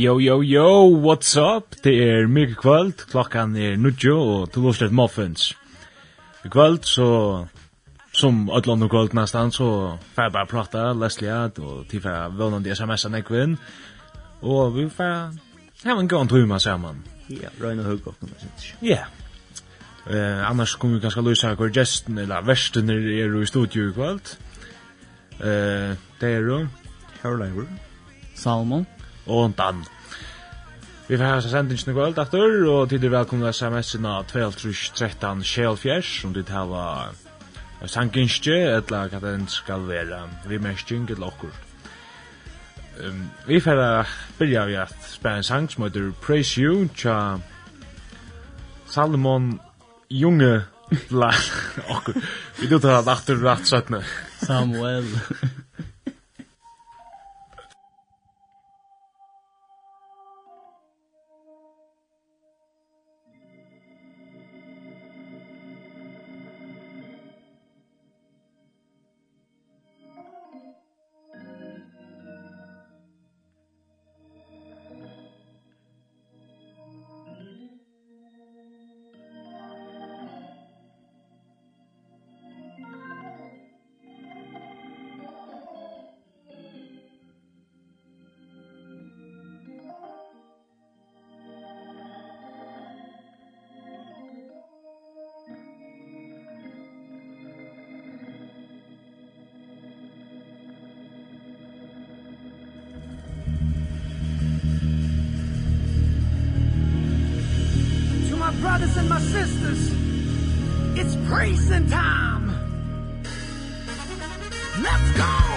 Yo, yo, yo, what's up? Det er mye kvöld, klokkan er nudjo, og du lovst et muffins. I kvöld, så, som ödlån og kvöld nästan, så får jeg bare prata, lesliat, og tid får jeg vånande sms-en ekvinn, og vi får hava en gån tuma saman. Ja, røyna huggokken, Ja. Eh, annars kommer vi ganske løysa hver gesten, eller versten er i studio i kvöld. Eh, det er jo... Herleiver. Salmon og Dan. Vi får hava sendingen i kvöld aftur, og tid er velkomna sms-ina 12.13 Kjellfjers, om dit hava sanginskje, etla hva den skal vera, vi mersking, etla okkur. Um, vi får byrja vi at spela en sang som heter Praise You, tja Salomon Junge, la okkur, vi du tar at aftur rett 17. Samuel. my sisters, it's praising time. Let's go!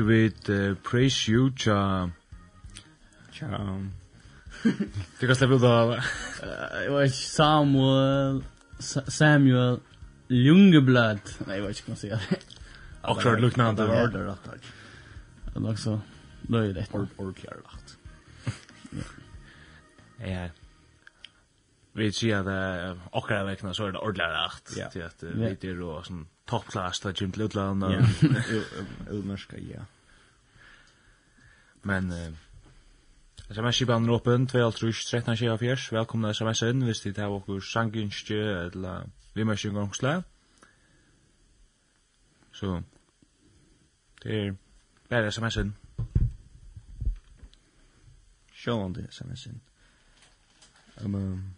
hørte vi et uh, Praise You tja... Tja... Du kan slippe ut av... Jeg vet ikke, Samuel... Samuel... Ljungeblad. Nei, jeg vet ikke hva man sier. Akkurat luknande. Det var det rett takk. Det er nok så løy rett. Ordkjær rett. Ja. Vi sier at akkurat vekna så er det ordentlig rett. Ja. Til at vi er og sånn top class där Jim Ludland och Ulmerska ja. Men eh SMS i banen åpen 2.13.24 Velkomna SMS inn hvis dit har okkur sanginskje eller vimmersingangsle Så det er bare SMS inn Sjålande SMS inn um,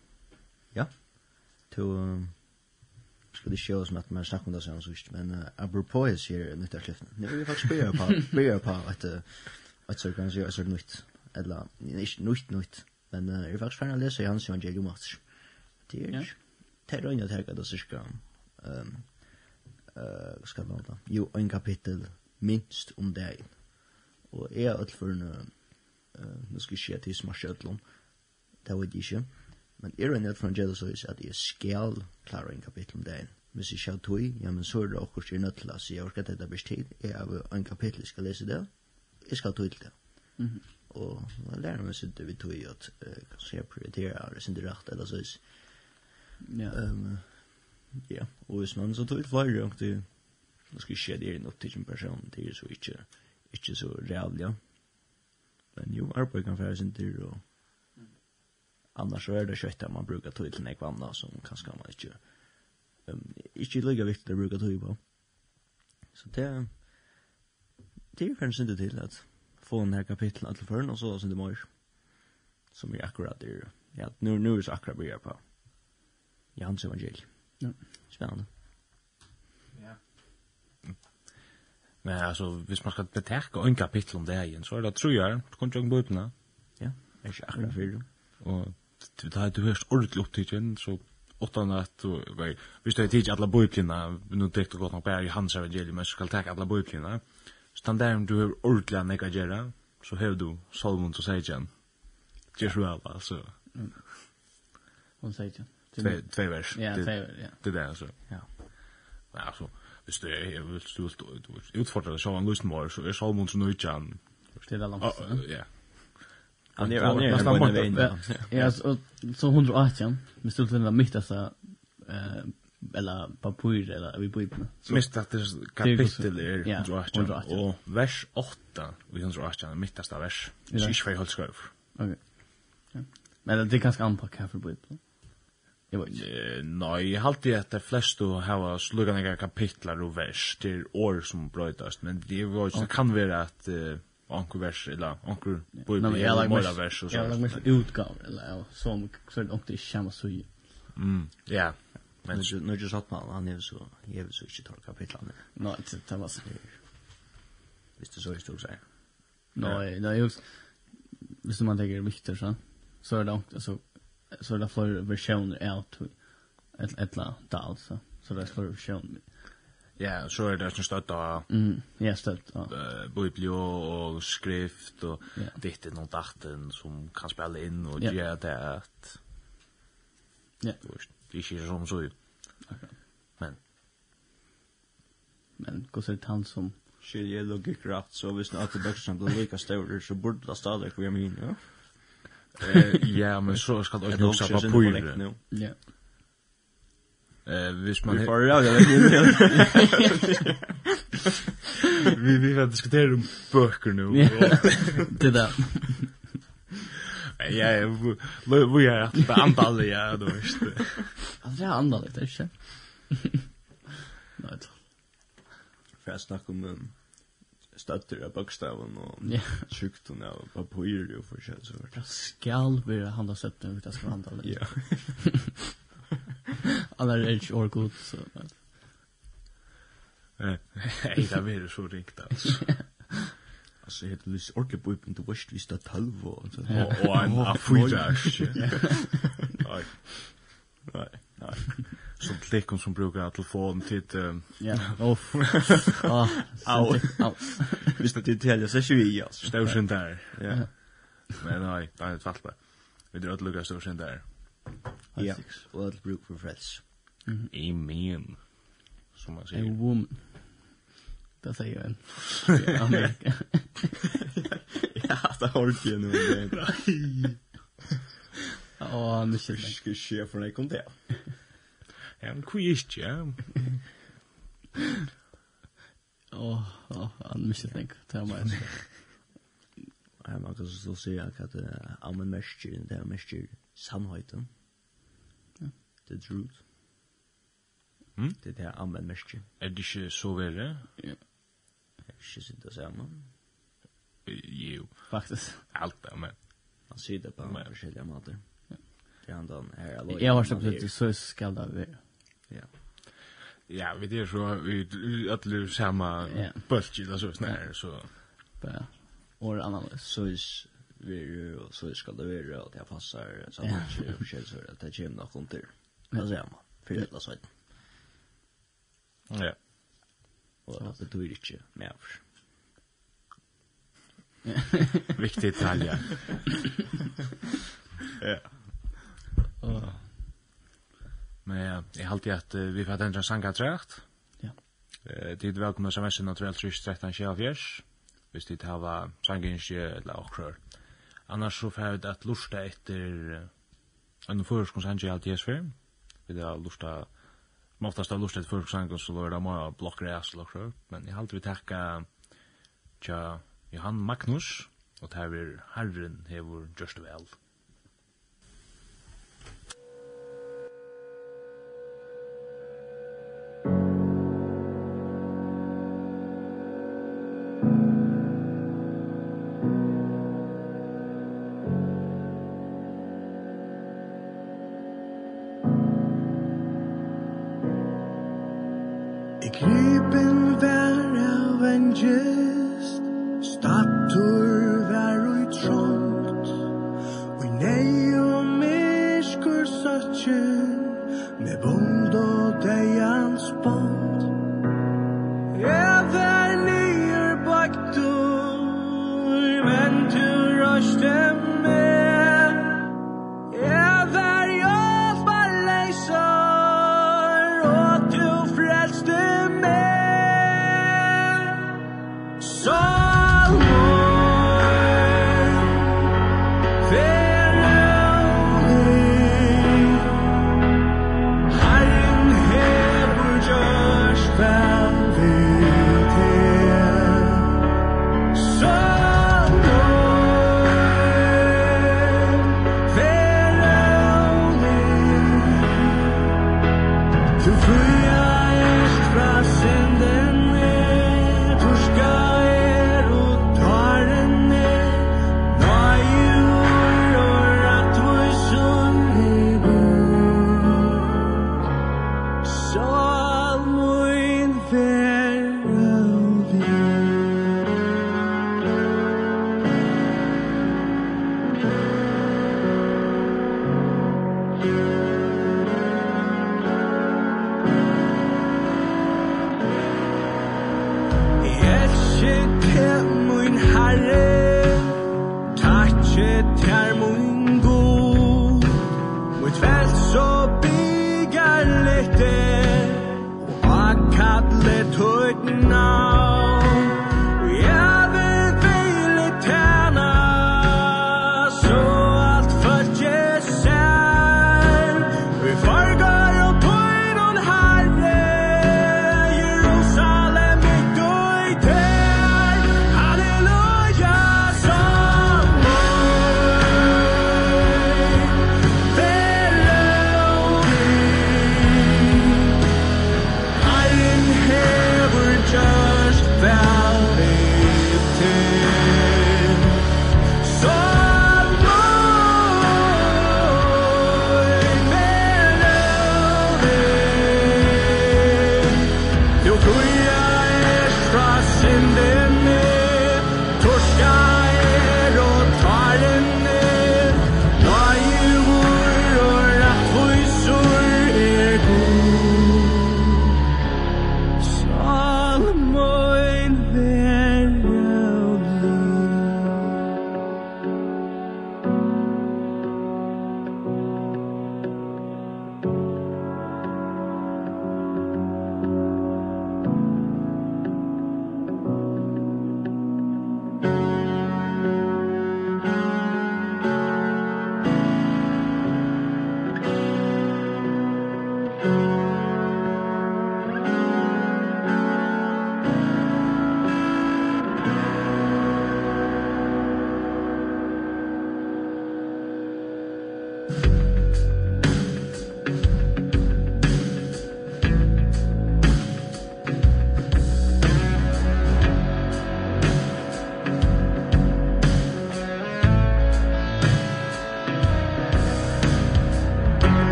Ja. To um, på det show som att man snakker om det sånn så men uh, apropos här nytt att lyfta. Nu vill faktisk spela på spela på att at så kan jag så nytt eller ikke nytt nytt men uh, jeg jag vill faktiskt fan läsa Hans Evangelium match. Det er är det er øyne til at det ska ehm eh skal man da, Jo en kapittel minst om deg. Og jeg er alt for en uh, eh nu ska ske till smash öllum. Det var det ikke, Men er en nødt for så gjeldsøys at jeg skal klare en kapittel om dagen. Hvis jeg skal tog, ja, men så er det akkurat jeg nødt til å si, jeg orker dette best tid. Jeg har en kapittel, jeg skal lese det. Jeg skal tog til det. Mm. Og jeg lærer meg sitte vi tog at uh, kanskje jeg prioriterer det sin rett, eller så. Ja. Um, ja, og hvis man så tog ut flere og det skal skje det er en opptidsen person, det er så ikke, ikke så real, ja. Men jo, arbeid kan være sin dyr og Annars så er det kött man brukar ta til nekva kvanna som kanskje man ikke um, inte lika viktigt att bruka ta på. Så det det er kanskje ikke till att få den her kapitlen til førn och så som det mår. Som er akkurat det. Ja, nu, nu är det akkurat börjar på. Jans evangelium. Ja. Spännande. Ja. Men alltså, hvis man skal betäcka en kapittel om det igen, så er det tror jag, så kommer jag bort Ja, det är inte akkurat för Og det du hørst ordentlig opptidgen, så åttan att vi visst det tid alla bojklina nu tänkte gott nog bara i hans evangelium men ska ta alla bojklina så han där du har ordla neka gera så hör du Solomon så säger han just väl alltså hon säger två två vers ja två ja det där alltså ja Ja, alltså visst det jag vill du utfordra så en lust mer så är Salmon så nöjd han det är långt ja Han är han är nästan borta. Ja, så så 118. Vi stod till den mitt alltså eh eller papur eller vi bor på. Mist att det kapitel är 118 och vers 8 och 118 mittasta vers. Det är inte helt skrov. Okej. Ja. Men det är ganska anpacka här för på. Jag vet inte. Nej, jag har alltid att de flesta har sluggat några kapitlar och vers till år som bröjtast. Men det var ju kan vara att onkur vers eller onkur på på hela mora vers och så. Jag lägger utgåv eller som så det inte känner så ju. Mm. Ja. Men nu nu just att man han är så jag vill så inte ta kapitlen. Nej, det det var så. Visst det så just också. Nej, nej just visst man tänker vikter så så är det också så så är det för versioner out ett ett la dal så så det är för versioner. Ja, så er det en støtt av mm, ja, støtt, ja. Uh, biblio og skrift og ja. ditten og datten som kan spille inn og ja. gjøre det at ja. det er ikke som så okay. men men hvordan er det han som skilje logikk rett så hvis at det bøksten blir lika større så burde det stadig være min ja? eh, ja, men så skal det også på pyrer ja Eh, hvis man Vi får ja, ja. Vi vi har diskuterat om böcker nu. Det där. Ja, vi har haft det antal, ja, då visst. Alltså, det är antal, det är inte. Nej, för att snacka om um, stötter av bokstaven och sjukdom av papyr och forskjell så vart. Skall vi handla stötten utan skandal. Ja. Alla är inte år god så. Nej, det är så rikt alltså. Alltså heter det ordentligt på inte värst visst att halv och så. Och en affidash. Nej. Nej. Nej. Som klickon som brukar telefon till Ja. Off. Ah. Au. Visst att det täljer sig ju i oss. Står sen där. Ja. Men nej, det är ett vattnet. Vi drar att lugga står sen där. Ja. Og alt bruk for frels. Mm -hmm. Amen. Som man säger. A woman. Det säger jag en. Amerika. ja, det har du ju nu. Nej. Åh, nu ska jag se för när jag kom där. Ja, men kvist, ja. Åh, åh, han måste tänka. Ta mig. Ja, man kan så säga att det är en märkstyr, det är en märkstyr sannheten. Mm the truth. Mm? Det er anvendt mest. Er det ikke så verre? Ja. Er det ikke sitte sammen? Jo. Faktisk. Alt det, men. Han sier det på en forskjellige måter. Det er han den her alloy. Jeg har stått litt så skal det være. Ja. Ja, vi det så vi alle samma bulkigt alltså snär så. Ja. Och annars så är vi och så ska det vara att jag passar så mycket och så att det kommer något runt Jag säger man. För det låter så. Ja. Och det du inte mer. Viktig detalj. Ja. Oh. Men ja, jag har alltid vi får den sanga trägt. Ja. Eh, det är välkomna som är sen naturligt trist rätt han själv görs. Visst det här var sangen eller också. Annars så får jag att lusta efter en förskonsanje alltid är svär vilja lusta man oftast har lusta ett förksangon så lär det många blockgräs eller men jag har alltid tacka tja Johan Magnus och det här är herren hever just väl. Herre, mun mein Herre.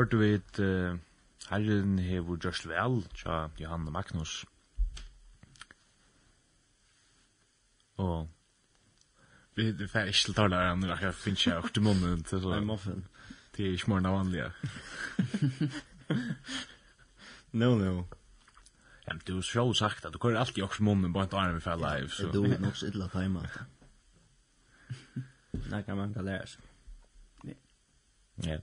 hørte vi et uh, herren hever just vel tja Johan og Magnus. Og vi det fer ikke til tala her, han jeg finner ikke jeg i munnen til så. Nei, muffin. Det er ikke morgen av vanlige. no, no. Ja, men du har sjå sagt at du kører alltid åkte munnen bare et arm vi får live. Så. Du er nok så illa feima. Nei, kan man kan lære seg. Ja. Ja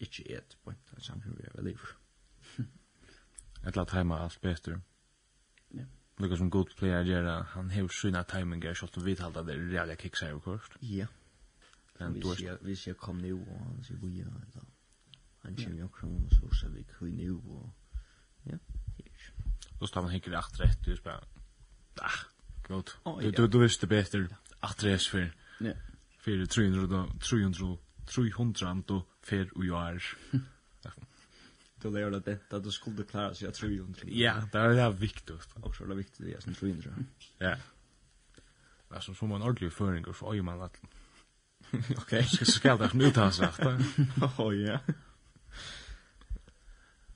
ikke et på en av samfunn vi er liv. Et la tajma alt bestur. Ja. Lukka som god player gjerra, han hever syna timingar, at vi vidhalda det er realia kiksar jo kort. Ja. Hvis jeg kom nu, og han sier vi, han kjem jo krom, og så ser vi kvi nu, og ja, hirs. Då står man hinkar akt rätt, du spär, ah, god, du visste bättre, akt rätt för, för 300 och 300 fer og jar. Du lærer deg det att du skulle klare sig att 300. Ja, det är det viktigt. Og så er det viktig, det er som 300. Ja. Alltså som en ordentlig föring och så är man att Okej, så ska det nu ta sig efter. Åh ja.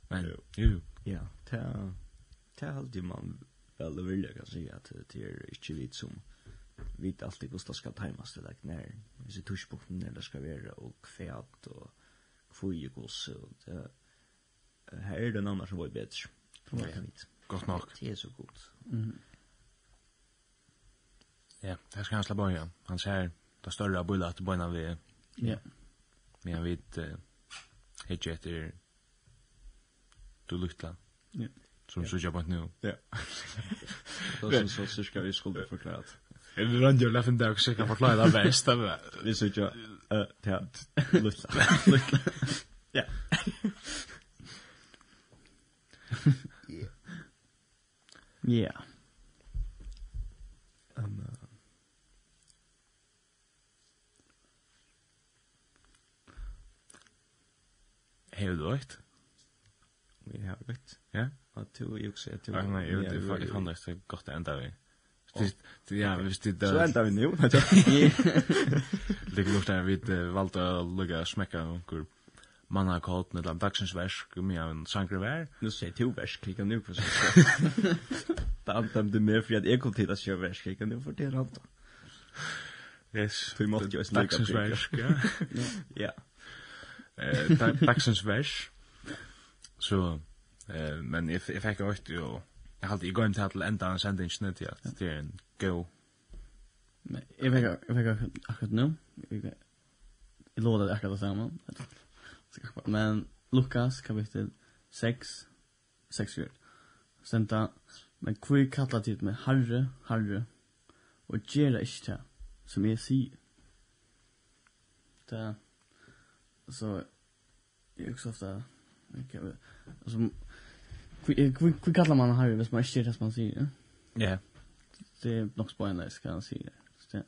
Men jo. Ja, det er alltid man väl det vill jag säga att det er inte vit som vet alltid hur det ska tajmas det där när vi ser tuschbukten när det ska vara och kvärt och kvujegos och det här är den annars som var bättre. Tror jag vet. Gott nok Det är så gott. Mm. Ja, det ska han slå börja. Han säger det större bullar att börja vi. Ja. Men jag vet helt efter du luktar. Ja. Som så jobbat nu. Ja. Det är så ska vi skulle förklarat. Er det rønne jo leffen dag, så jeg kan forklare det best. Vi så ikke, uh, ja, lutt Ja. Ja. Hei du eit? Vi har vet. Ja? Og du, jeg også, jeg tror... Nei, jeg vet, jeg fann det godt enda vi. Ja. Ja, hvis visste det. Så enda vi nu. Ligger lukt där vi valgte å lukka smekka onkur man har kallat med en dagsens värsk med en sankre vär. Nu säger du värsk, klicka nu för så. Det antar du mer för att jag kom till att köra värsk, klicka nu för det är antar. Yes. Du måste ju snacka på versk, ja. Ja. Eh, dagsens värsk. Så, eh, men jeg fikk ju också Jeg halte i gøymt her til enda av sendingen til at det er en go. Jeg vet ikke akkurat nå. Jeg lover det akkurat det samme. Men Lukas kapitel 6, 6 år Senta, men hvor kallar tid med harre, harre, og gjør det ikke det som jeg sier. Det, så, jeg er også ofte, Okay, altså, Hur kallar man Harry hvis man ikke inte det som man sier, Ja. Ja. Det er nok spoiler ska jag säga. Det.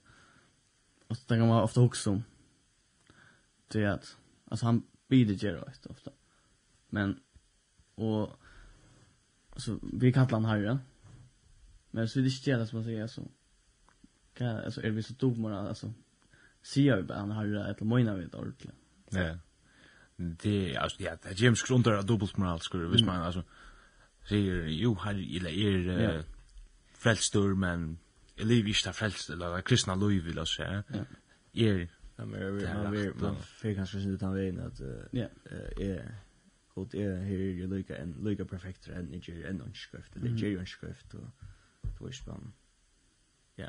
Och så tänker man ofte också om det er at, altså han bider ju rätt ofta. Men og, altså, vi kallar han Harry. Men så det ikke inte det som man sier, så. Kan altså, er vi så dumma altså, sier vi bare han Harry eller møgner vi det ordentlig? Ja. Det alltså ja, det är James Grunder dubbelmoral skulle hvis man alltså sier, jo, her, eller er uh, yeah. frelstur, men jeg lever ikke til frelst, eller kristna liv, vil jeg ja. Er, Ja, men man man får kanskje sin utan veien at ja, er god er her er jo lykka en lykka perfekt enn ikke er en underskrift, det er jo underskrift og det var spann. Ja.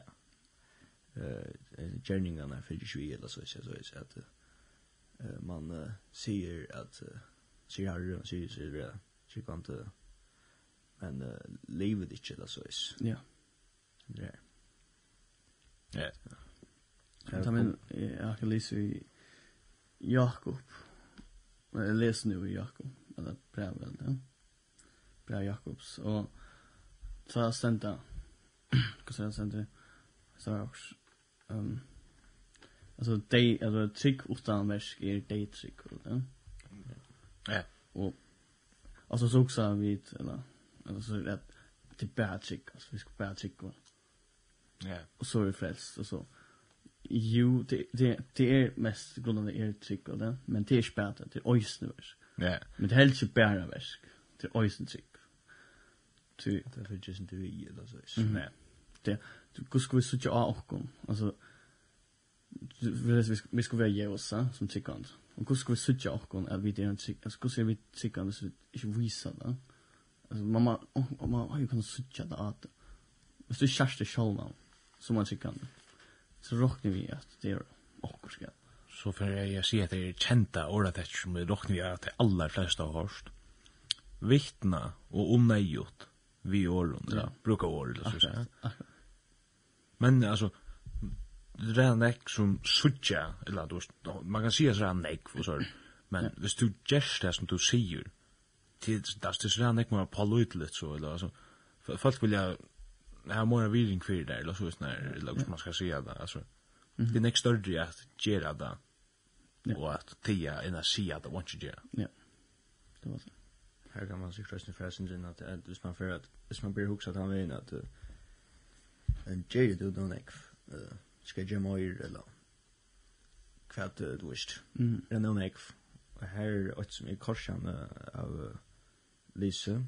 Eh, journeyingarna för ju ju eller så så så så att man ser att ser har ser ser det. Så kan inte men uh, livet ikke eller så is. Ja. Det er. Ja. Ta men, jeg kan lese i Jakob. Jeg leser nu i Jakob, eller brev, eller ja. Brev Jakobs, og så har jeg sendt det. Hva så har jeg sendt det? Så har jeg også. Um, altså, de altså, trygg utan versk er de trygg. ja. Ja. Og, altså, så også har vi, eller Alltså att det är bara. Alltså vi ska bara trick. Ja. Och så är det och så. Jo, det, det, det är mest grundande är trick och det. Men det är spärt till det är. Ja. Men det är helst bara värsk. Det är öjsne trick. Det är för just inte vi eller så. Nej. Det, hur ska vi sitta av och kom? Alltså, vi ska vara geosa som trickande. Och hur ska vi sitta av och kom? Att vi är en. Alltså, hur ska vi trickande så vi inte visar det? Alltså mamma om man har ju kunnat söka det att hvis du kjærste sjålna som man sikkert så råkner vi at det er okkur skal så for jeg sier at det er kjenta året etter som vi råkner vi at det aller fleste har hørt vittna og omneigjot vi åren ja. brukar året eller så akkurat akkurat. men altså redan nek som suttja eller du, man kan sier sånn ek for sånn men hvis du gjerst det som du sier till där det är inte mer på lite så eller alltså folk vill jag ha mer viring för det eller så snär eller som man ska säga där alltså det next större att göra det och att tia energi att vad you göra ja. Det var så her kan man sig förresten at at att man för at hvis man ber blir at han vet att en jade du don't like ska jag mer eller kvart du visst mm den don't like här och som i korsan av uh, Lise.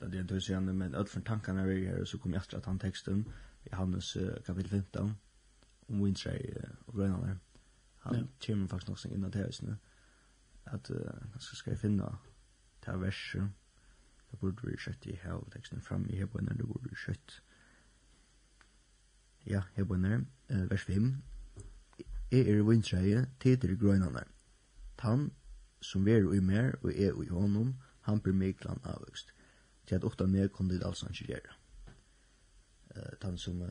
Det er en tur siden, men alt for tankene er her, så kom jeg etter at han teksten i Hannes kapitel 15, om Wintrey og Grønland Han ja. kommer faktisk nok innan til høysene, at han skal finne til verset, det burde vi skjøtt i her, teksten fram i Hebøyner, det burde vi skjøtt. Ja, Hebøyner, vers 5, Jeg er vintreie, tid til grøynene. Tan, som veru i mer, og er i hånden, han blir miklan avvøkst. Til at åtta mer kom dit alls ikke gjøre. Uh, han som uh,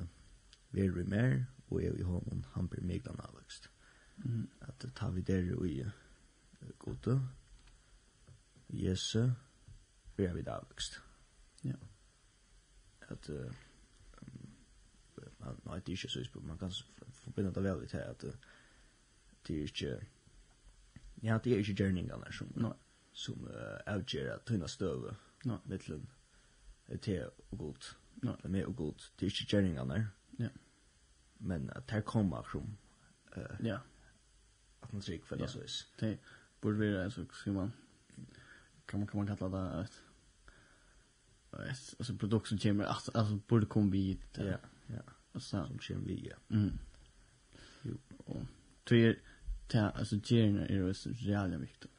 verer i mer, og er i hånden, han blir miklan avvøkst. Mm. At uh, ta vi der i uh, gode, Jesu, ber vi avvøkst. Ja. At uh, man, nei, det er ikke så ispå, man kan forbinde det veldig til at uh, det er ikke, ja, det er ikke gjerningene som, nei, no som uh, avgjør tøyna støve no. mittlen te og god no. det er mer og god det er ikke gjerningene ja. men at her kommer som uh, ja. at man trygg for det så is det burde være så skal man kan man, kan man kalla det et alltså produkt som kommer att alltså borde komma vid ja ja. alltså som kommer vi ja mm. Jo. Och tror jag alltså gerna är det så jävla viktigt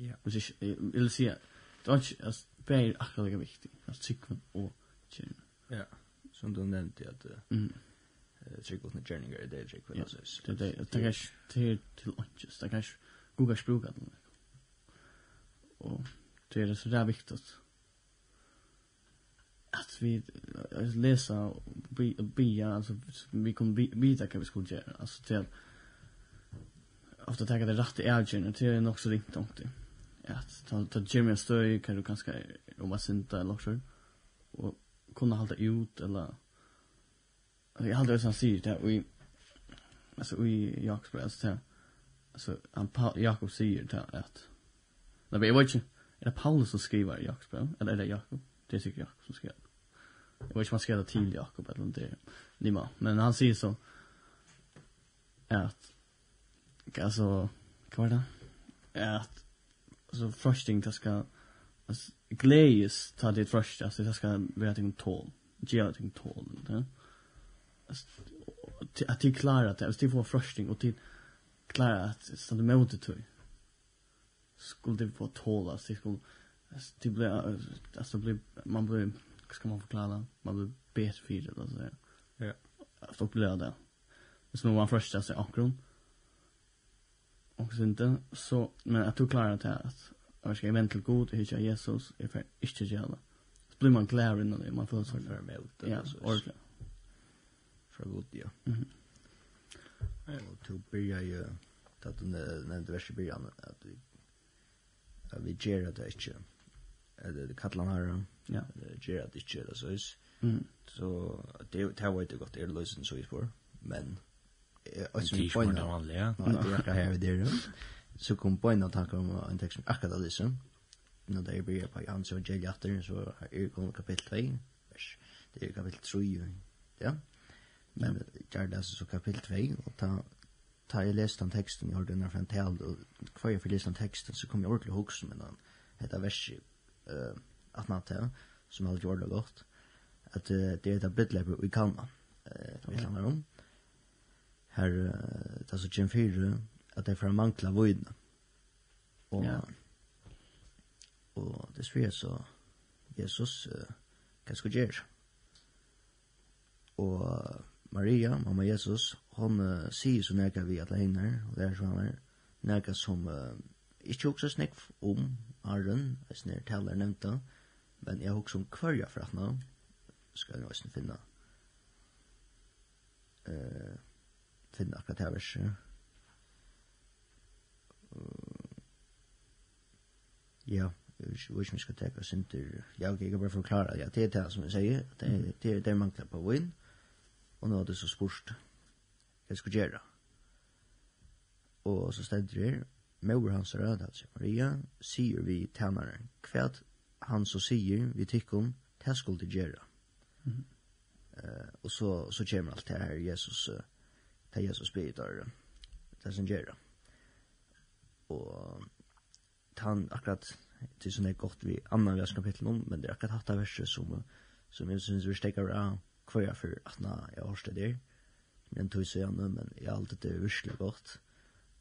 Ja. Och så vill säga det är inte bär akkurat lika viktigt. Alltså cykeln och kärnan. Ja. Som du nämnde att mm. eh cykeln och kärnan är det jag vill säga. Det det det är till till lunches. Det kanske Google språk att. Och det är så där viktigt att vi läsa och be alltså vi kommer vita kan vi skulle göra. Alltså till ofta tänka det rätt i ärgen, det är nog så ringt om det att ta ta Jimmy Story kan du kanske om vad sent där lockar och kunna hålla ut eller jag hade sen sett det vi alltså vi Jakobs där alltså han Jakob säger det att när vi vet ju är det Paulus som skriver Jakobs brev? Eller är det Jakob? Det är säkert Jakob som skriver jag vet inte han ska det till Jakob eller inte Nima men han säger så att alltså vad var det? Att alltså frosting det ska alltså glädjes ta det frost alltså det ska vara ting tål ge det ting tål inte att det klarar det alltså det får frosting och till klarar att stanna mot det tror skulle det få tål alltså det skulle alltså det blir alltså blir man blir hur ska man förklara? Man blir bättre för det alltså ja. Ja. Att uppleva det så man först alltså akron och synden så men att du klarar det att jag ska vänta till god hitta Jesus är för inte gärna så blir man glad innan det man får så för väl ja ordentligt för god ja. Mhm. Och to börja ju att den den vers början att vi att vi ger det inte eller det kallar här ja. Ger det inte det så så det det var det gott är lösen så i spår men och som på en vanlig ja. Det här det då så kom på en attack om en text som akkurat det så när det blir på Johannes så jag efter så är kom kapitel 3 vers. Det är kapitel 3 ja. Men jag läser så kapitel 2 och ta ta jag läste den texten jag hörde när från tal och kvar jag för läste den texten så kom jag ordentligt ihåg som en heter vers eh att man tar som har gjort det gott att det är det bit vi kan eh vi snackar om her det er så kjem fire at det er for å mangla voidna og ja. og det svir så Jesus uh, hva skal gjøre og Maria, mamma Jesus hon uh, sier så nega vi at leiner og det er så han er nega som uh, ikke også snakk om Arren, hvis nere taler nevnta men jeg har også om kvarja fra henne skal jeg nå finna. Eh uh, finne akkurat her verset. Ja, jeg vet ikke om jeg skal teka synder. Ja, ok, jeg kan bare forklare. Ja, det er det som jeg sier. Det er det, det mangler på vinn. Og nå er det så spørst. Hva skal gjøre. Og så stender det Mor hans rød, altså Maria, sier vi tænare. Hva han så sier vi tikkum, det skulle gjøre. Mm -hmm. uh, og så, så kommer alt det her Jesus uh, det Jesus ber der det som gjør og han akkurat till sånn er godt vi annan vers kapittel om men det er akkurat hatt av verset som som jeg synes vi stekker av hver jeg for at na jeg har studerat men tog så gjerne men jeg har alltid det virkelig godt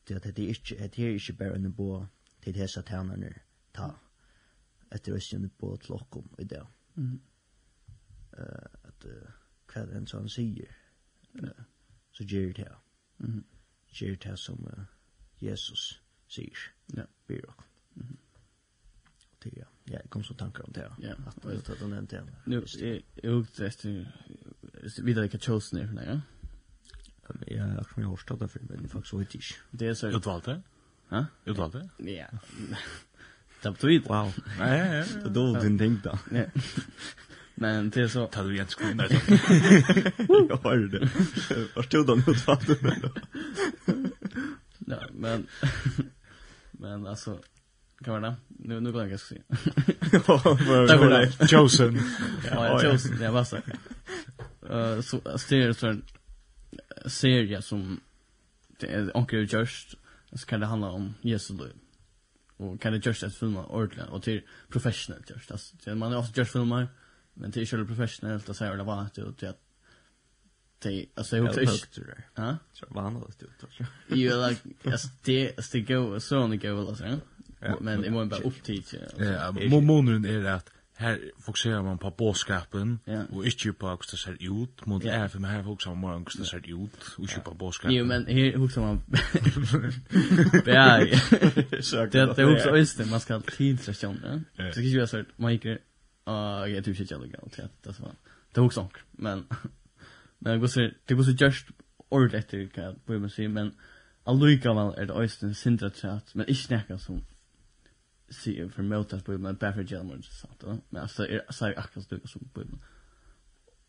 det at det er ikke att det är inte bara en bo till dessa tärnarna ta. Etter oss ju på til lock i det mm hva att kvar en sån säger uh, så gjør det her. Mm. Gjør det her som uh, Jesus sier. Ja. Ber och. Mm. Det ja. Ja, jeg kom så tankar om det. Ja. at jag tar den inte. Nu är jag ute efter vidare vilka chosen är för ja. Ja, har kommer mye stad därför, men jeg faktisk vet ikke. Det är så... Utvalgte? Ja? Utvalgte? Ja. Det betyder. Wow. Nej, ja, ja. Det er dårlig din ting, da. Ja. Men det är så... Tar du igen skorna? Jag har det. Var tog de ut vatten? Ja, men... Men alltså... Kan vara det? Nu, nu går jag ska se. Tack för det. Chosen. Ja, Chosen. Ja, så. Eh så, ser så en serie som... Det är onkel Just. Så kan det handla om Jesus liv och kan det just att filma ordentligt och till professionellt just alltså man har också just filmar Men det är ju professionellt att säga det var att det att det alltså hur det är. Ja. Så vanligt ut tror jag. Ju like as det as det go så on the go alltså. Ja. Men det måste bara upp till. Ja, månen är att här fokuserar man på bådskapen ja. och inte på hur det ser ut. Mot ja. är för mig här fokuserar man på hur det ser ut och inte på bådskapen. Jo, men här fokuserar man på det. Det är också östen, man ska ha tidsreaktion. Det ska ju vara så att man gick Och jag tycker inte jag ligger till att det var det var också men men det går så det går så just ordet efter kan jag bara säga men Alluika vel er det øysten sindra træt, men ikke nekka som sier for møtet på med bare for gjelmer, men altså er sier akkurat stukka som på med.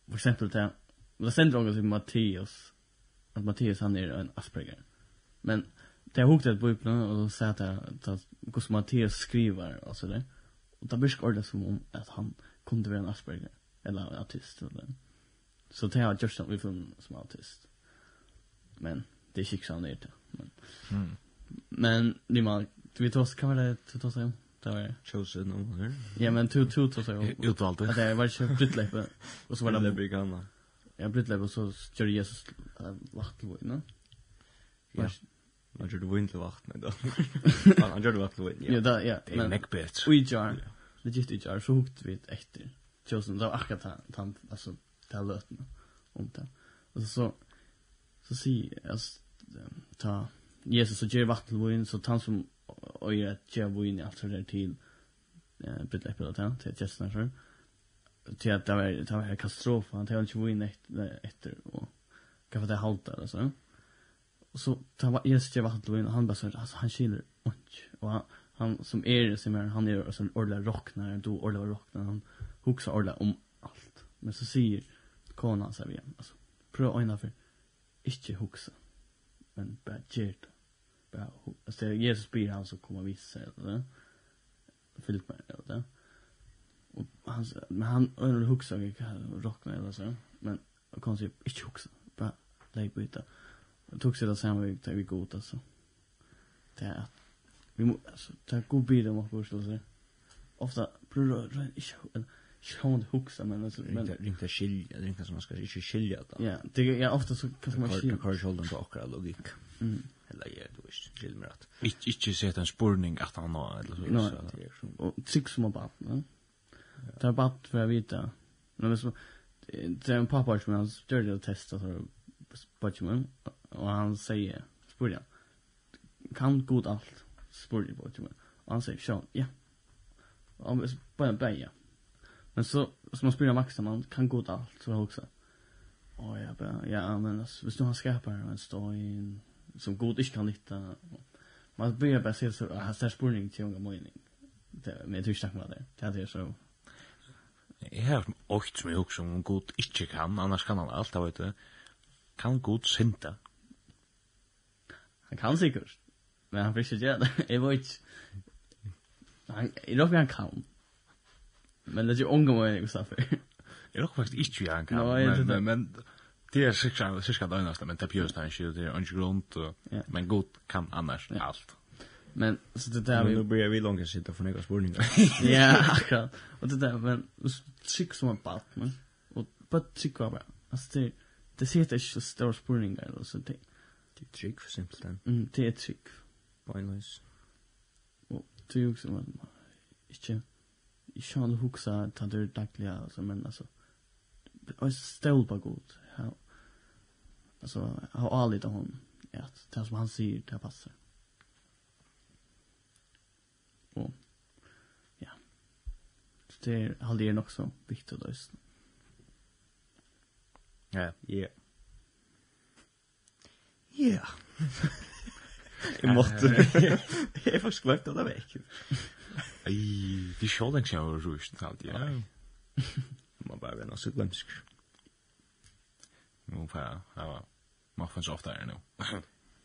For eksempel det, det sender ångan til Mattias, at Mattias han er en Asperger. Men det er hukt et på med, og så sier det at hvordan Mattias skriver, altså det, mm Och det blir ordentligt som om att han kunde vara en Asperger. Eller en autist. Eller. Så det har just vi funnit som autist. Men det är inte så ner till. Men, mm. men det man, vi tar oss, kan vara det, du tar oss om. Det var chosen om här. Ja men tu tu om. Utvalgte. Utvalt. Det var ju brittläppe. Och så var det brigana. Ja brittläppe så gör Jesus lagt till va. Ja. Han det vinn til vakt, men da. Han gjorde vakt til vinn, ja. Ja, da, ja. Det er nekkbett. Og i jar, legit i jar, så hukt vi etter. Tjosen, det var akkurat han, altså, det her løtene om det. Og så, så sier, altså, ta, Jesus, så gjør vakt til vinn, så ta han som, og gjør at gjør vinn i alt det der til, bytte eppel og ta, til tjesen her, til at det var, det var katastrofa, han tar han ikke vinn etter, og, hva var det halta, altså, ja. Och så tar var Jesus ger vatten till vin och han bara så alltså han skiner och han, han som är som är han är så ordla rocknar då ordla rocknar han huxar ordla om allt. Men så säger kona så här igen alltså pröva ena för inte huxa men bara ger det. Bara alltså Jesus blir han så kommer vissa eller fyllt med eller Och han men han ordla huxar och rocknar eller så men konstigt inte huxa bara lägg byta. Jag tog sig det samma vi tar vi god alltså. Det är att vi måste alltså ta god bild om vad skulle säga. Ofta bror rör inte sjön huxa men alltså men ringta skilja ringta som man ska inte skilja då. Ja, det är ofta så kan man skilja. Kan kan på akra logik. Mm. Eller ja, du vet, till mig att. Inte inte sett en spurning at han har eller så. Nej. Och sig som bara, va? Det är bara för att veta. Men så det är en pappa som han störde att testa så på Og han sier, spør han, kan god alt? Spør jeg på et Og han sier, sjån, ja. Og han bare bare, ja. Men så, som man spør Max, man kan god alt, så jeg også. Og jeg bare, ja, men altså, hvis du har skapar en støyn, som god ikke kan nytta, man börjar bara se så, ah, hans där spurning till unga mojning. Men jag tror inte med det. Det är så Jeg har åkt som jeg husker om god ikke kan, annars kan han alt, jeg vet du. Kan god synda? Han kan sikkert. Men han fick ju det. Jeg vet ikke. Han, jag råkar han kan. Men det er ikke unge mig jag sa för. Jag råkar faktiskt inte han kan. No, men, men, men det er sikkert cirka det eneste, men det er pjøst han ikke, det er ikke grunt. Och, yeah. Men god kan annars ja. alt. Men så det där vi nu börjar vi långt sitta för några spårningar. ja, akkurat. Och det där men chick som en part men och på chick var bara. Alltså det det ser inte så stora spårningar eller så det. Det er trygg, for än. Mm, det er trygg. Beinløs. Og det er jo som man, ikke, ikke han huksa, ta det daglige, altså, men altså, og stål på god. Ja. Alltså ha allt av hon. att det som han säger det passar. Och ja. Det är aldrig också viktigt att. Ja, ja. Ja. Jeg måtte. Jeg har faktisk glemt det vekk. Ei, det er så lenge jeg har rust alt, ja. Man bare venner seg glemsk. Nå får jeg, ja, man får så ofte her nå.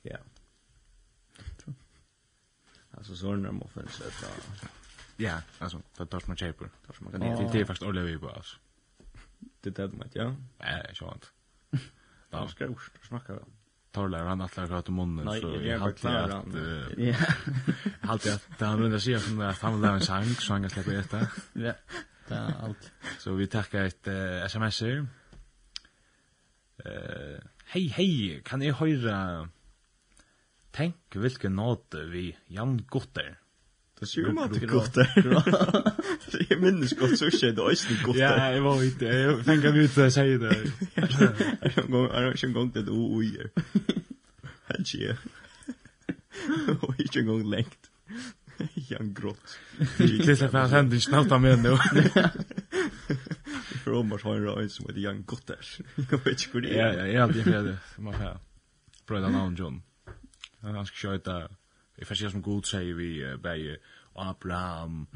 Ja. Alltså så är det muffins att Ja, altså, det tar man cheaper. Tar man kan inte det er faktisk ordentlig vi på altså. Det där med, ja. Ja, det er Nej, sånt. Där ska det snacka väl. Torlar han att lägga åt munnen så jag har klarat att ja halt at där han vill å si at han vil lave en sang, så han kan slippe etter. ja det är allt. Så vi tackar ett uh, sms eh uh, hei, hej kan jeg høre... Tenk hvilken nåd vi Jan Gutter. Det ser ju man tycker gott där. Det är minns gott så shit det är gott. Ja, jag var inte. Jag tänker vi ut säga det. Jag går jag ska gå till o oj. Hedge ju. Och jag går längt. Jag gråt. Det är så fan händer snabbt av mig nu. Romar har en röjs med Jan Gotters. Jag vet inte hur det är. Ja, ja, jag är alltid med det. Man kan. Bröda namn John. Han ska köra ett jag förstår som god säger vi uh, bäge Abraham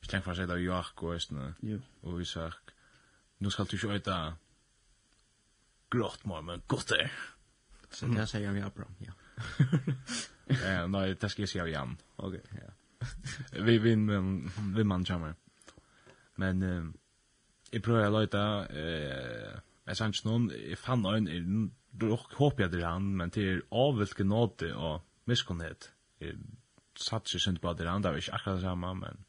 jag tänker för sig där Jakob og Isak nu skal du köta grått mer men godt er. så det sier vi Abraham ja eh nei, det skal jeg si av Jan. Ok, ja vi vinn men vi man jamar men eh, jag prövar låta eh Jag sanns någon, jag fann en, jag hoppade han, men till avvilken nåde og miskunnhet. Jeg satt satser synd på at det andre var ikke akkurat det samme, men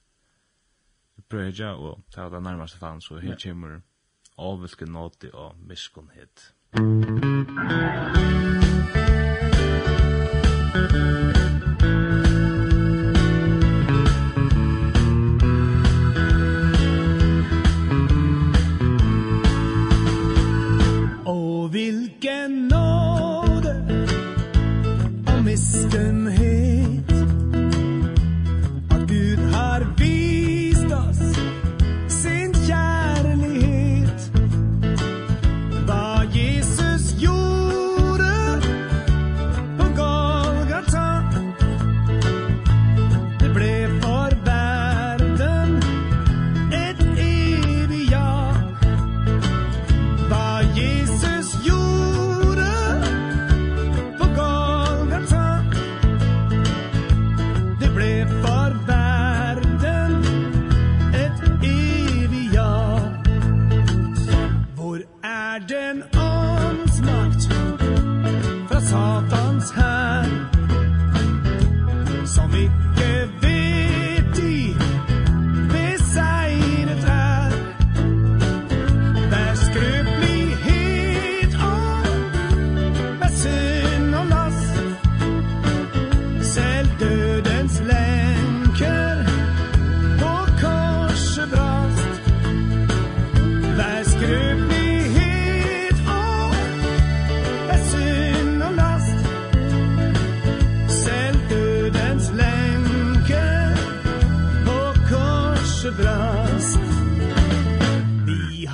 jeg prøver ikke, og det er det nærmeste fan, så her kommer avvilken nåte og miskunnhet. Musik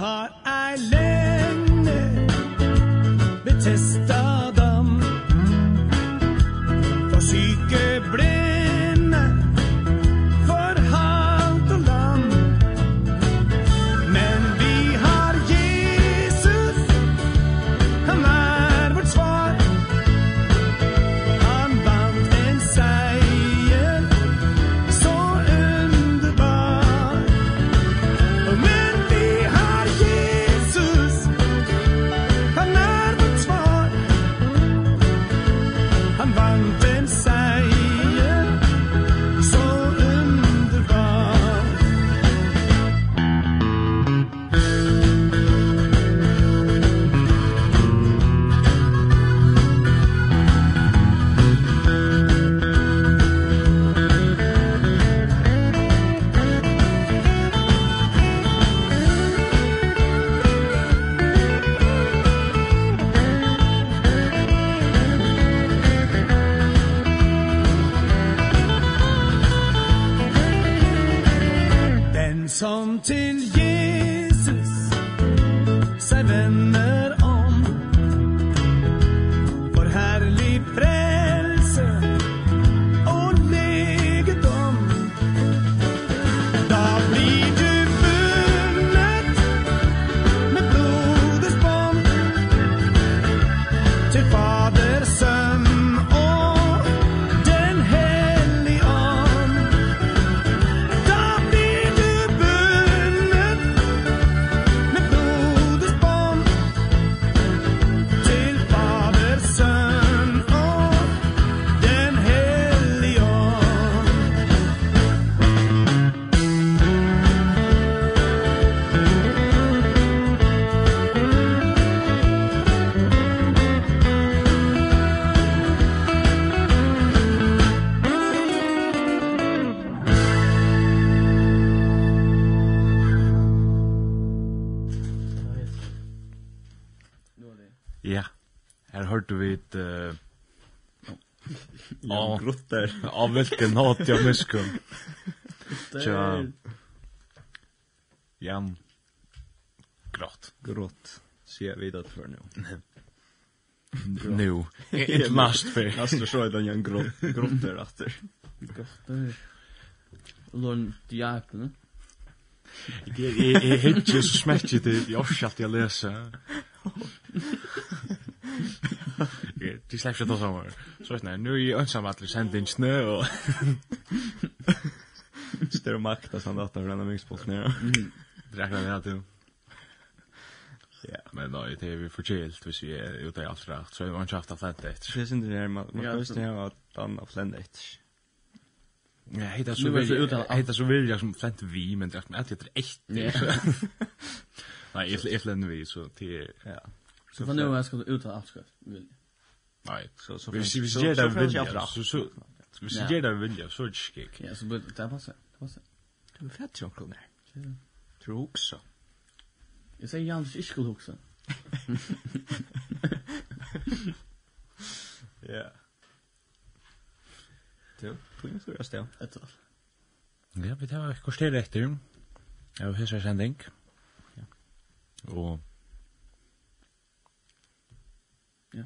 har jag länge betestat Ja, grottar. Ja, vilken hat jag miskum. Tja. Jam. Grott. Grott. Ser vi det för nu. Nu. Inte mest för. Jag ska se den en grott. Grottar efter. Grottar. Lund jäkna. Det Jeg hittir så smäckigt det jag skall jag läsa. Det släpps inte så här. Så vet ni, nu är ju ensam att sända in snö och... Stör och makta som datorn bränner myggspås nu. Dräkna det här till. Ja, men nej, det är vi förkylt hvis vi är ute i allt rätt. Så vi har inte haft afflända efter. Jag syns inte det man kan just nu ha att den afflända efter. Ja, heita så vill jag, heita så vill jag som flent vi, men det är alltid ett äktigt. Nej, jag flent vi, så det är, ja. Så för nu ska du av avskrift vill. Nej, så så vi vi ger där vilja. Så så vi ger där vilja så det skick. Ja, så blir det passar. Det passar. Du är ju också när. Tror också. Jag säger Jans ich skulle också. Ja. Du, poäng så jag ställ. Ett år. Ja, vi tar kostar efter. Ja, har hur ska jag sända Ja. Och Ja.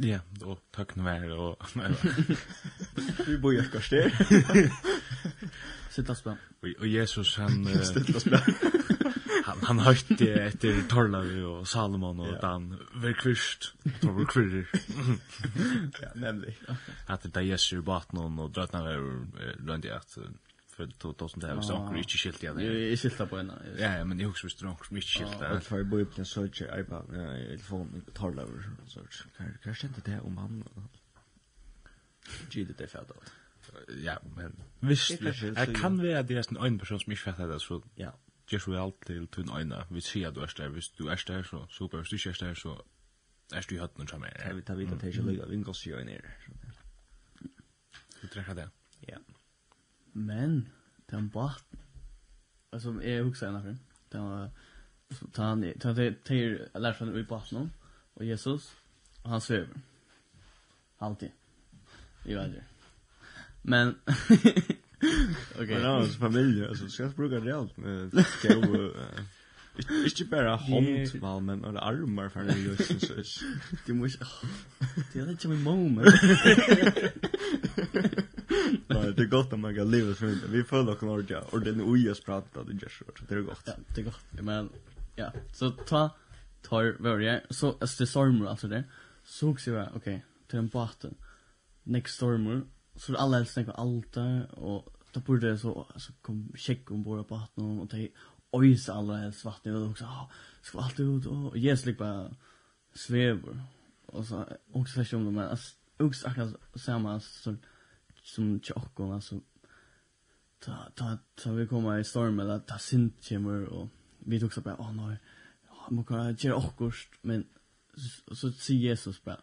Ja, og takk nå mer, og... Vi bor ju kvar där. Sitta oss på. Og Jesus, han... Sitt oss på. Han, han høyte etter Torlavi og Salomon og Dan, ver kvist, tar vår kvirrer. Ja, nämligen. At det er Jesus i baten og drøtna vær rundt i at... Uh, kväll 2000 där så hon inte skilt jag. Jag skilta på en. Ja, ja, men jag huxar visst hon inte skilta. Jag för bo upp den så att jag bara jag telefon mig betala över så kan kan inte det om han. Gilde det färd åt. Ja, men visst jag kan vara det är en person som inte fattar det så. Ja. Just vi allt till en öna. Vi ser att du är där, visst du är där så super, visst du är där så är du i hötten som är. Jag vet att till är Vingos ju ner. Du träffar det. Ja. Men, den bort. Alltså jag huxar ena för. Den var han han till läraren i botten och Jesus och han söver. Alltid. Jag vet inte. Men Okej. Men hans familj alltså ska jag bruka det allt med go Ikke bare hånd, vel, men alle armar for det jo, så. Du må ikke... Det er inte min moment men det är gott om man kan leva så inte. Vi följer och norja och den ojas pratar det görs så det är gott. Ja, det är gott. Men ja, så ta tar varje så alltså det stormar alltså det. Så också jag okej till en båten. Next stormar så alla helst tänker allt och då borde det så alltså kom check om båda båten och det ojs alla helst vatten och också ska allt ut och ges bara svävar och så också om det men alltså också akkurat samma sånt som tjockon alltså ta ta ta vi kommer i storm eller ta sint kommer och vi tog så bara åh nej man kan göra också men så, så säger Jesus bara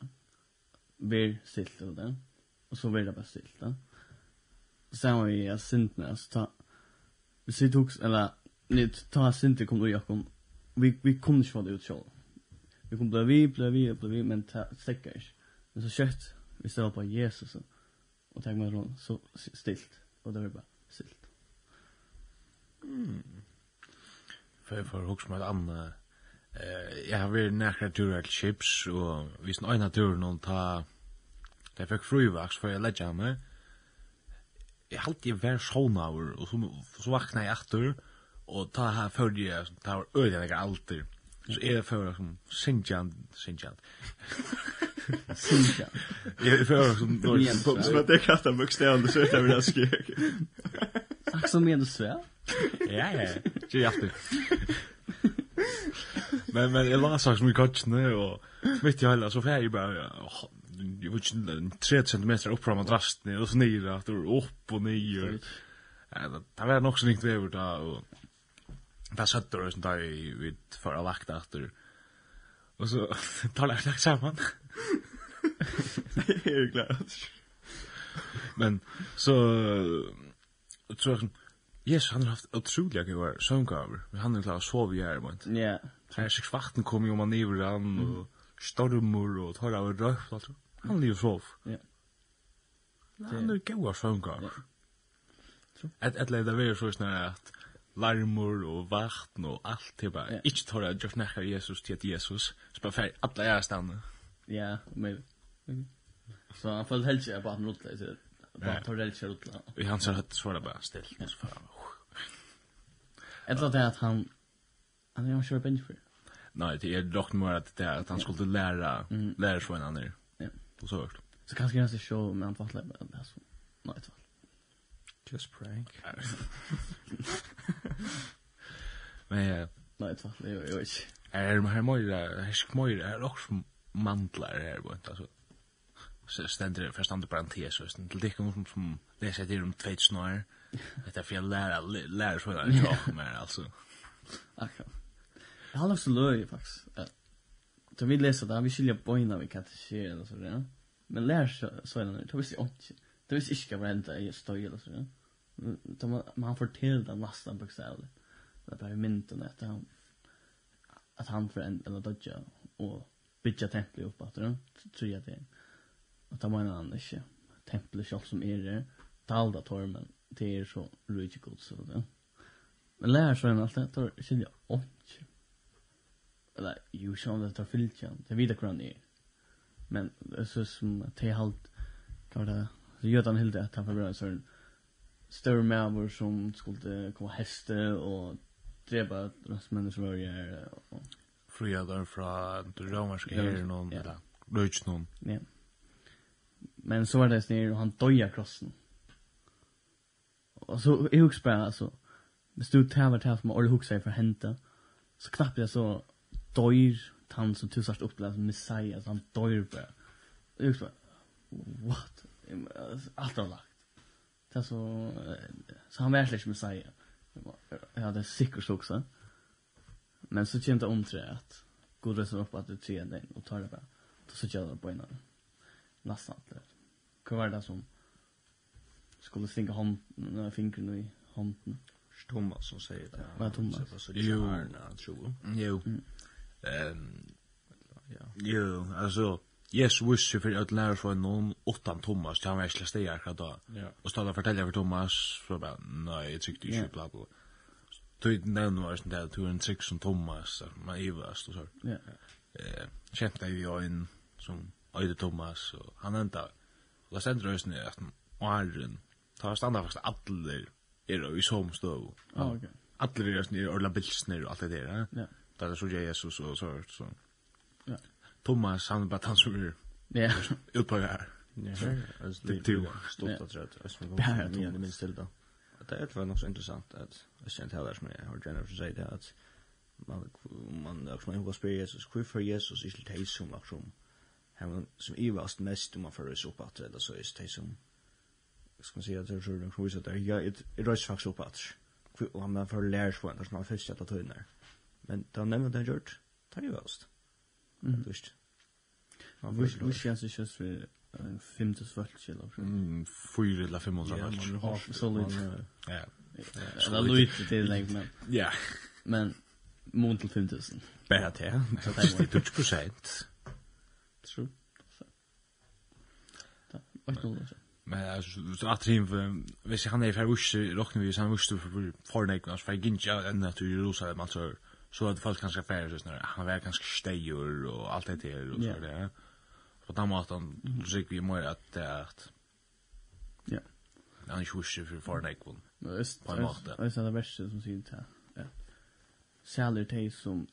blir stilt och det och så blir det bara stilt då sen var jag sint när så ta vi tog eller ni ta sint kom då Jakob vi vi kom inte det ut så vi kom blev vi blev vi blev vi men ta stäcker men så kött vi står på Jesus och och tog mig så stilt och det var bara stilt. Mm. För för hooks med Anna eh jag har varit nära turer till chips och vi en tur någon ta det fick fruvax för jag lägger mig. Jag halt ju vär sjónaur och så så vakna jag efter och ta här för det tar öden jag alltid. Så jeg føler som Sinjan, Sinjan. Sinjan. Jeg føler som Norge. Som at jeg kastar bokstavene, så vet jeg hva jeg skrek. Takk som mener svær. Ja, ja, ja. Ikke hjertelig. Men, men jag la sagt som i katsene, och mitt i hele, så fer jeg bare, jeg vet ikke, 3 cm upp från madrassen och så ner nere, upp och ner. nere. Det var nog så ringt över da, och Det søtter og sånt da i vidt for å lagt etter. Og så tar det lagt sammen. Jeg er jo glad. Men så tror jeg sånn, yes, han har haft otroliga ikke var søvngaver, men han er klar å sove i her, men. Ja. Så er sikkert vakten kom jo man iver han, og stormer og tar av røft, altså. Han lever sov. Ja. Han er gode søvngaver. Et eller annet er så snarere at larmur og vatten og allt det bara. Yeah. Inte tar jag just näka Jesus till Jesus. Så bara färg alla jag stanna. Ja, men så han fall helt jag bara nutla så bara tar helt jag nutla. Vi han så hade svåra bara still. Ja. Så fan. Ett låt att han han är kör bench för. Nej, det är dock mer att det att han skulle lära lära sig en annan. Ja. Och så vart. Så kanske han ska show men han fattar inte så... Nej, det var. Just prank. Men ja. Nei, takk, det gjør jeg ikke. Er det her møyre, her sk møyre, er det også mandler her, bort, altså. Så stender det, for stender bare en tes, så til det kommer som leser til om tveit snår. Det er for jeg lærer, lærer så jeg ikke mer, altså. Akkurat. Jeg har nok så løy, faktisk. Da vi leser det, vi skiljer bøyna vi kan ikke skje, eller så, ja. Men lærer så jeg lærer, da visste jeg ikke det visste ikke hva hända i støy eller så. Men man forteller det nesten bokstavlig. Det er bare mynden etter han at han förändrar eller dodja och bygga templet upp att det tror jag det. Och ta man han det. Templet själv som är det talda tormen det är så rike god så det. Men lär så en allt det tar sig jag och eller ju sjön det tar filchen. Det vidare kan ni. Men så som te halt kan det Jötan hilde att han förberedde så en större mävor som skulle komma häste och dreba röstmännen som rörjer. Och... Fria där från romerska herren och ja. röjts någon. Ja. Men så var det ner och han döja krossen. Och så jag huxar bara alltså. Det stod tävlar tävlar som Orle huxar för att hända. Så knappt jag så döjer han som tusast uppläst Messiah. Så han döjer bara. Och Jag huxar bara, what? allt har lagt. Det så så han verkligen som säger. Jag hade är säkert också. Men så kände jag om tre att god reser upp att det tre den och tar det bara. Då så kör det på innan. Nästan allt. Vad var det som skulle stinka hand fingrarna i handen? Thomas som säger det. Vad Thomas? Det var så Jo, tror jag. Jo. Ehm Ja. Jo, alltså Jesus visste för att lära öll någon utan Thomas, till han var ikke steg akkurat då. Yeah. Og stod och fortelja för Thomas, så bara, nej, jag tyckte inte yeah. bla bla. Du nevn var sånn det, du er en trykk som Thomas, man ivast og sånn. Ja. Eh, kjempe i øyn som øyde Thomas, og han enda, og da sender røysen i at åren, ta standa faktisk alle er i som stå. Ah, okay. Alle er i Orla bilsner og alt det der, ja. Da er så Jesus og sånt, sånn. Thomas han bara han som är ja uppe här. Ja, alltså det är stort att rätt. Jag minns det minst till då. Det är väl så intressant att jag känner heller som jag har generellt att säga det att man man också man går spela så skoj för Jesus i lite hejs som också han som i vast mest om man för oss upp att eller så är det som ska man säga att det är så den sjusa där ja det rörs faktiskt upp att och han man för lärs på när man först att ta in där men då nämnde det gjort tar ju vast Dust. Vi vi känns ju just för en femte svart eller så. Mm, fyra eller fem hundra match. Ja, solid. Ja. Eller lite till like men. Ja. Men mån till 5000. Bättre det. Det är 20 procent. True. Ja, vad då? Men alltså så att trim för visst han är för wish rocknar vi så han wish för för när alltså för ginja ända till Jerusalem alltså så att folk kanske färre så när han var kanske stejor och allt det där och så där. På den måten gick vi mer att det är att ja. Han är sjuste för för en Men Just. På måten. Det är det värsta som syns här. Ja. Säljer te som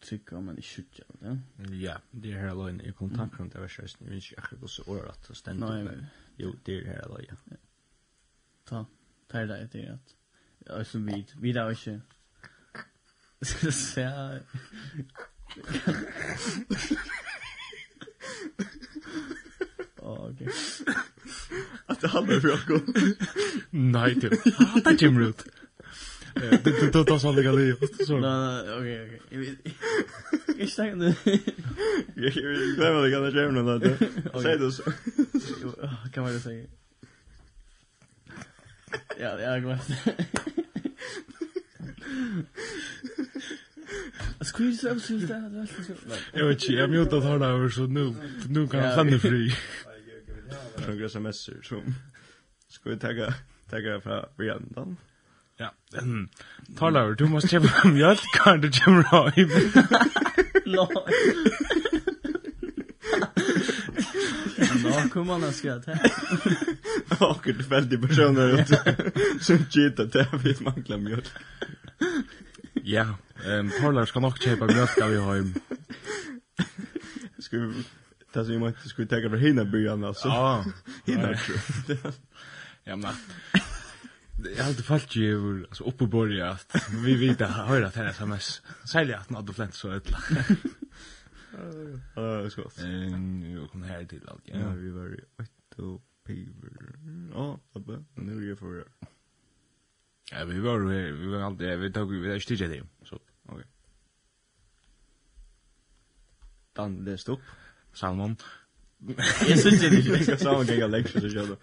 tycker man är sjukt ja. Ja, det är hela in i kontakt med det värsta. Jag vet inte hur så året att ständigt. Jo, det är hela ja. Ta. Ta det där det är att Ja, som vi, vi där också Ja. Åh, okej. Att det handlar för jag Nej, det Hata Jim Root. Det det det så lägga liv. Nej, nej, okej, okej. Jag stannar nu. Jag glömmer det gamla Jim Root. Säg det så. Kan man det säga? Ja, jag glömde. Squeeze up så där där. Jag vet inte, jag mutar det över så nu nu kan jag stanna fri. Några sms som ska vi tagga tagga för vi Ja, Ja. Talar du måste köpa mjölk kan du köpa i. Låt. Ja, då kommer man att ta. åker väldigt personer runt som cheatar till att vi manglar mjölk. Ja, ehm Paulars ska nog köpa mjölk av i hem. Ska vi ta så mycket ska vi ta över hina byan alltså. Ja, hina. Ja, men Jag har alltid fallit ju över, alltså uppe borgar att vi vet att höra till sms. Sälja att något flänt så ödla. Ja, det är skott. Jag kom här till allt. Ja, vi var ju 8 piver. Ja, pappa, nu är jag för. Ja, vi var ju vi var alltid vi tog vi där stiger det. Så. Okej. Dan läst upp Salmon. Jag syns inte det ska så en gänga lecture så jag.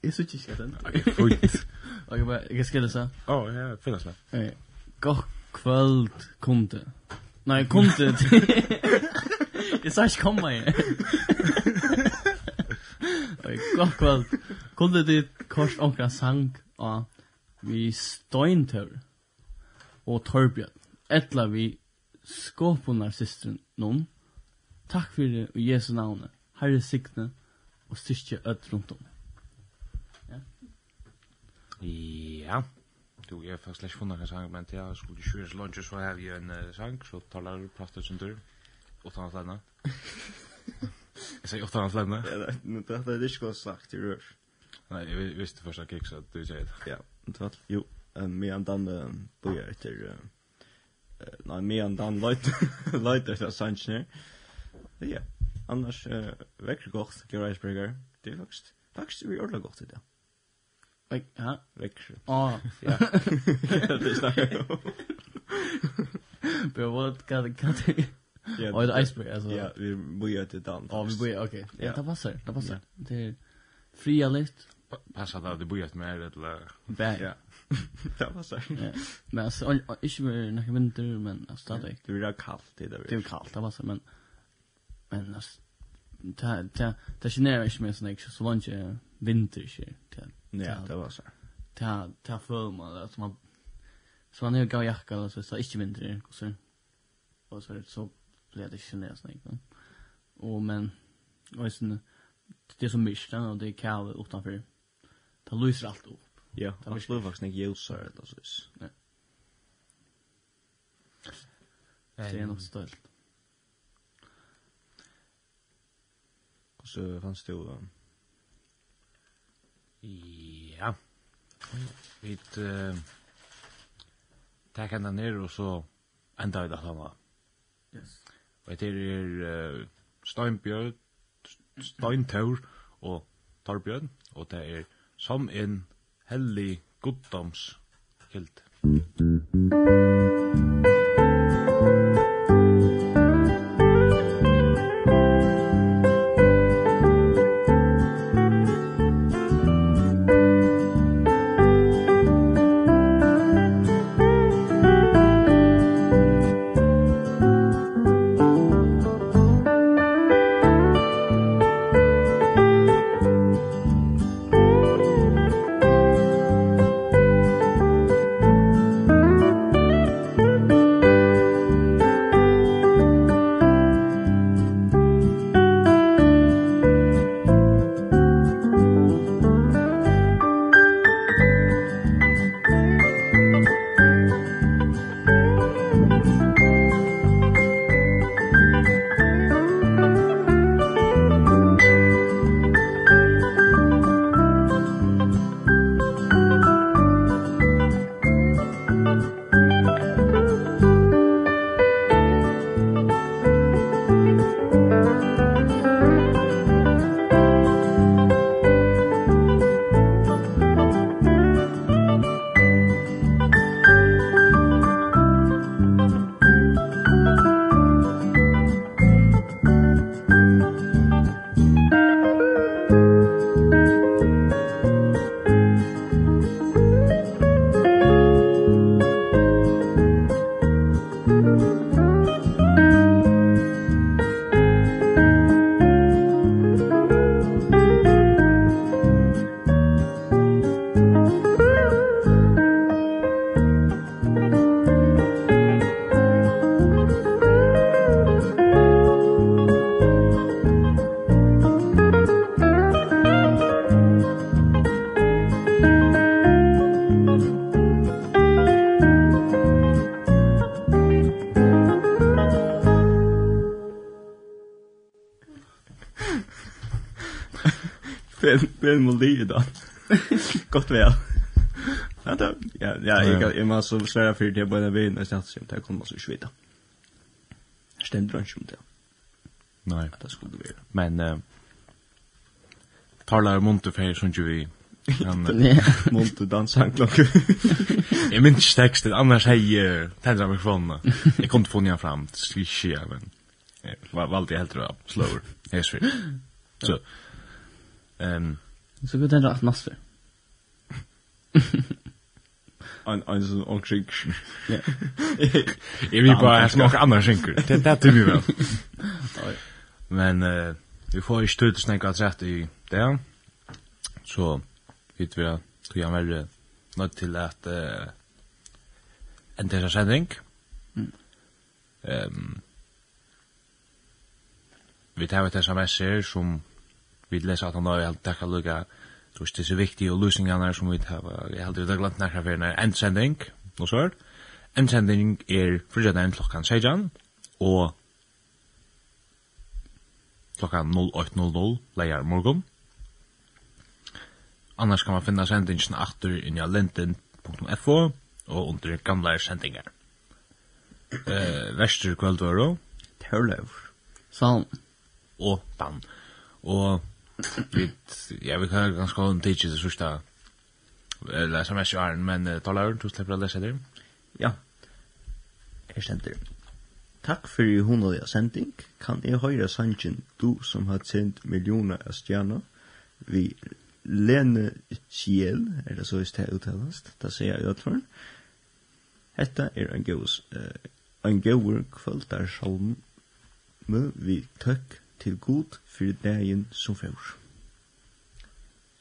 Jag syns inte den. Okej, fint. Okej, men jag ska läsa. Ja, ja, finnas med. Ja. Gott kvöld kunde. Nej, kunde. Jag sa jag komma. God kvöld. Kunde det kost onkra sang av vi steintur og Torbjørn. Etla vi skåpunar systren noen. Takk fyrir i Jesu navne. Herre sikne og styrke öll rundt om. Ja. Ja. Du, jeg har faktisk ikke funnet en sang, men jeg skulle kjøre så lunch, så har vi en sang, så taler du plastet sin tur, og tar noe Jag säger åtta hans. Ja, men det hade inte sagt i rör. Nej, jag visste första kicks att du säger det. Ja, inte väl. Jo, medan den etter, efter... Nej, medan den lejtar etter Sanchez. Ja, annars väcker gott, Gerardsberger. Det er faktisk, faktisk, vi ordentligt godt i det. Väck, ja, växer. Ah, ja. Det är snackar jag om. Bro, what kind of country? Ja. Och iceberg alltså. Ja, vi vi är till. Ja, vi vi okej. Ja, det passar. Det passar. Det är fria lift. Passar det att det börjar med eller eller. Ja. Det passar. Ja. Men alltså inte mer några vinter men alltså det är. Det blir kallt det det. Det är kallt, det passar men men alltså ta ta ta generar inte mer såna så långt vinter shit. Ja, det var så. Ta ta för man att man så man har jacka eller så så inte vinter och så och så så så det det kändes snägt. Och men och sen det är så mycket och det är kallt utanför. Det lyser allt upp. Ja, det slår faktiskt inte ljusare det så. Nej. Det är nog stolt. Och så fanns det ju Ja. Vi eh tar kan ner och så ända vi då han. Yes. Og etter er uh, Steinbjørn, Steintaur og Torbjørn, og det er som en hellig goddoms kilt. spela melodi då. Gott väl. Ja, då. Ja, ja, jag jag måste svära för det bara vi nästan så jag kommer så svita. Ständ brunch om det. Nej, det skulle det vara. Men eh talar monte för som ju vi Han monte dansar klockan. Jag minns texten annars hej tända mig från. Jag kom inte få ner fram. Skicka men. Vad valde jag helt tror jag slower. Yes. Så. Ehm Så vi tänker att nasfer. Ein ein so ein Schink. Ja. Jag vill bara ha smak andra skinker. Det det tycker vi väl. Men eh vi får ju stöd snäcka att rätt i det. Så vet vi att tror jag väl något till att eh en dessa sändning. Ehm vi tar ett sms som vi läser att han har helt tacka lucka så det är så viktigt och lösningarna är som vi har jag hade det glömt när för en ändsändning och så här ändsändning är för klockan 16 och klockan 08.00 Leier morgon annars kan man finna sendingen achter i njalenten.fo og under gamla sendingar. Eh, Vester kveldvaro Tørløv, Salm og Dan. Og Vi, ja, vi kan ganske ha en tidsje til sørste eller mest jo æren, men uh, taler du slipper å lese det? Ja, her sender. Takk for i hundelig sending. Kan jeg høre sangen du som har sendt millioner av stjerner vi Lene Kiel, er det så i det uttalast, da sier jeg utføren. Hetta er en gøy, uh, en gøy kvöldar salm vi tøkk til god fyrir dagen som fyrir.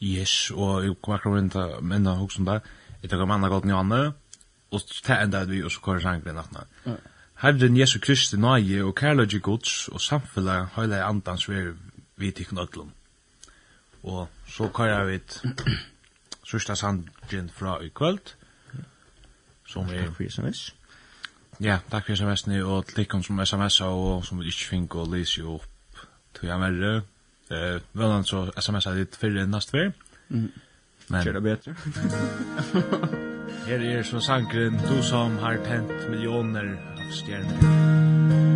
Yes, og jeg kommer akkurat inn til minna hos om det. Jeg tar manna godt nyanne, og ta enda vi, og så kvar sangre nattna. Herren Jesu Kristi nøye og kærløgje gods og samfunnet høyla i andans vi vi tikkun ødlom. Og så kører vi sørsta sangren fra i kvöld, som er... Takk for sms. Ja, takk for sms-ni, og til som sms og som vi ikke finner å lese jo opp tog jag värre. Eh, väl han så smsar dit förra nästa vecka. Mm. Men kör det bättre. Här är så sankren du som har tänt miljoner av stjärnor.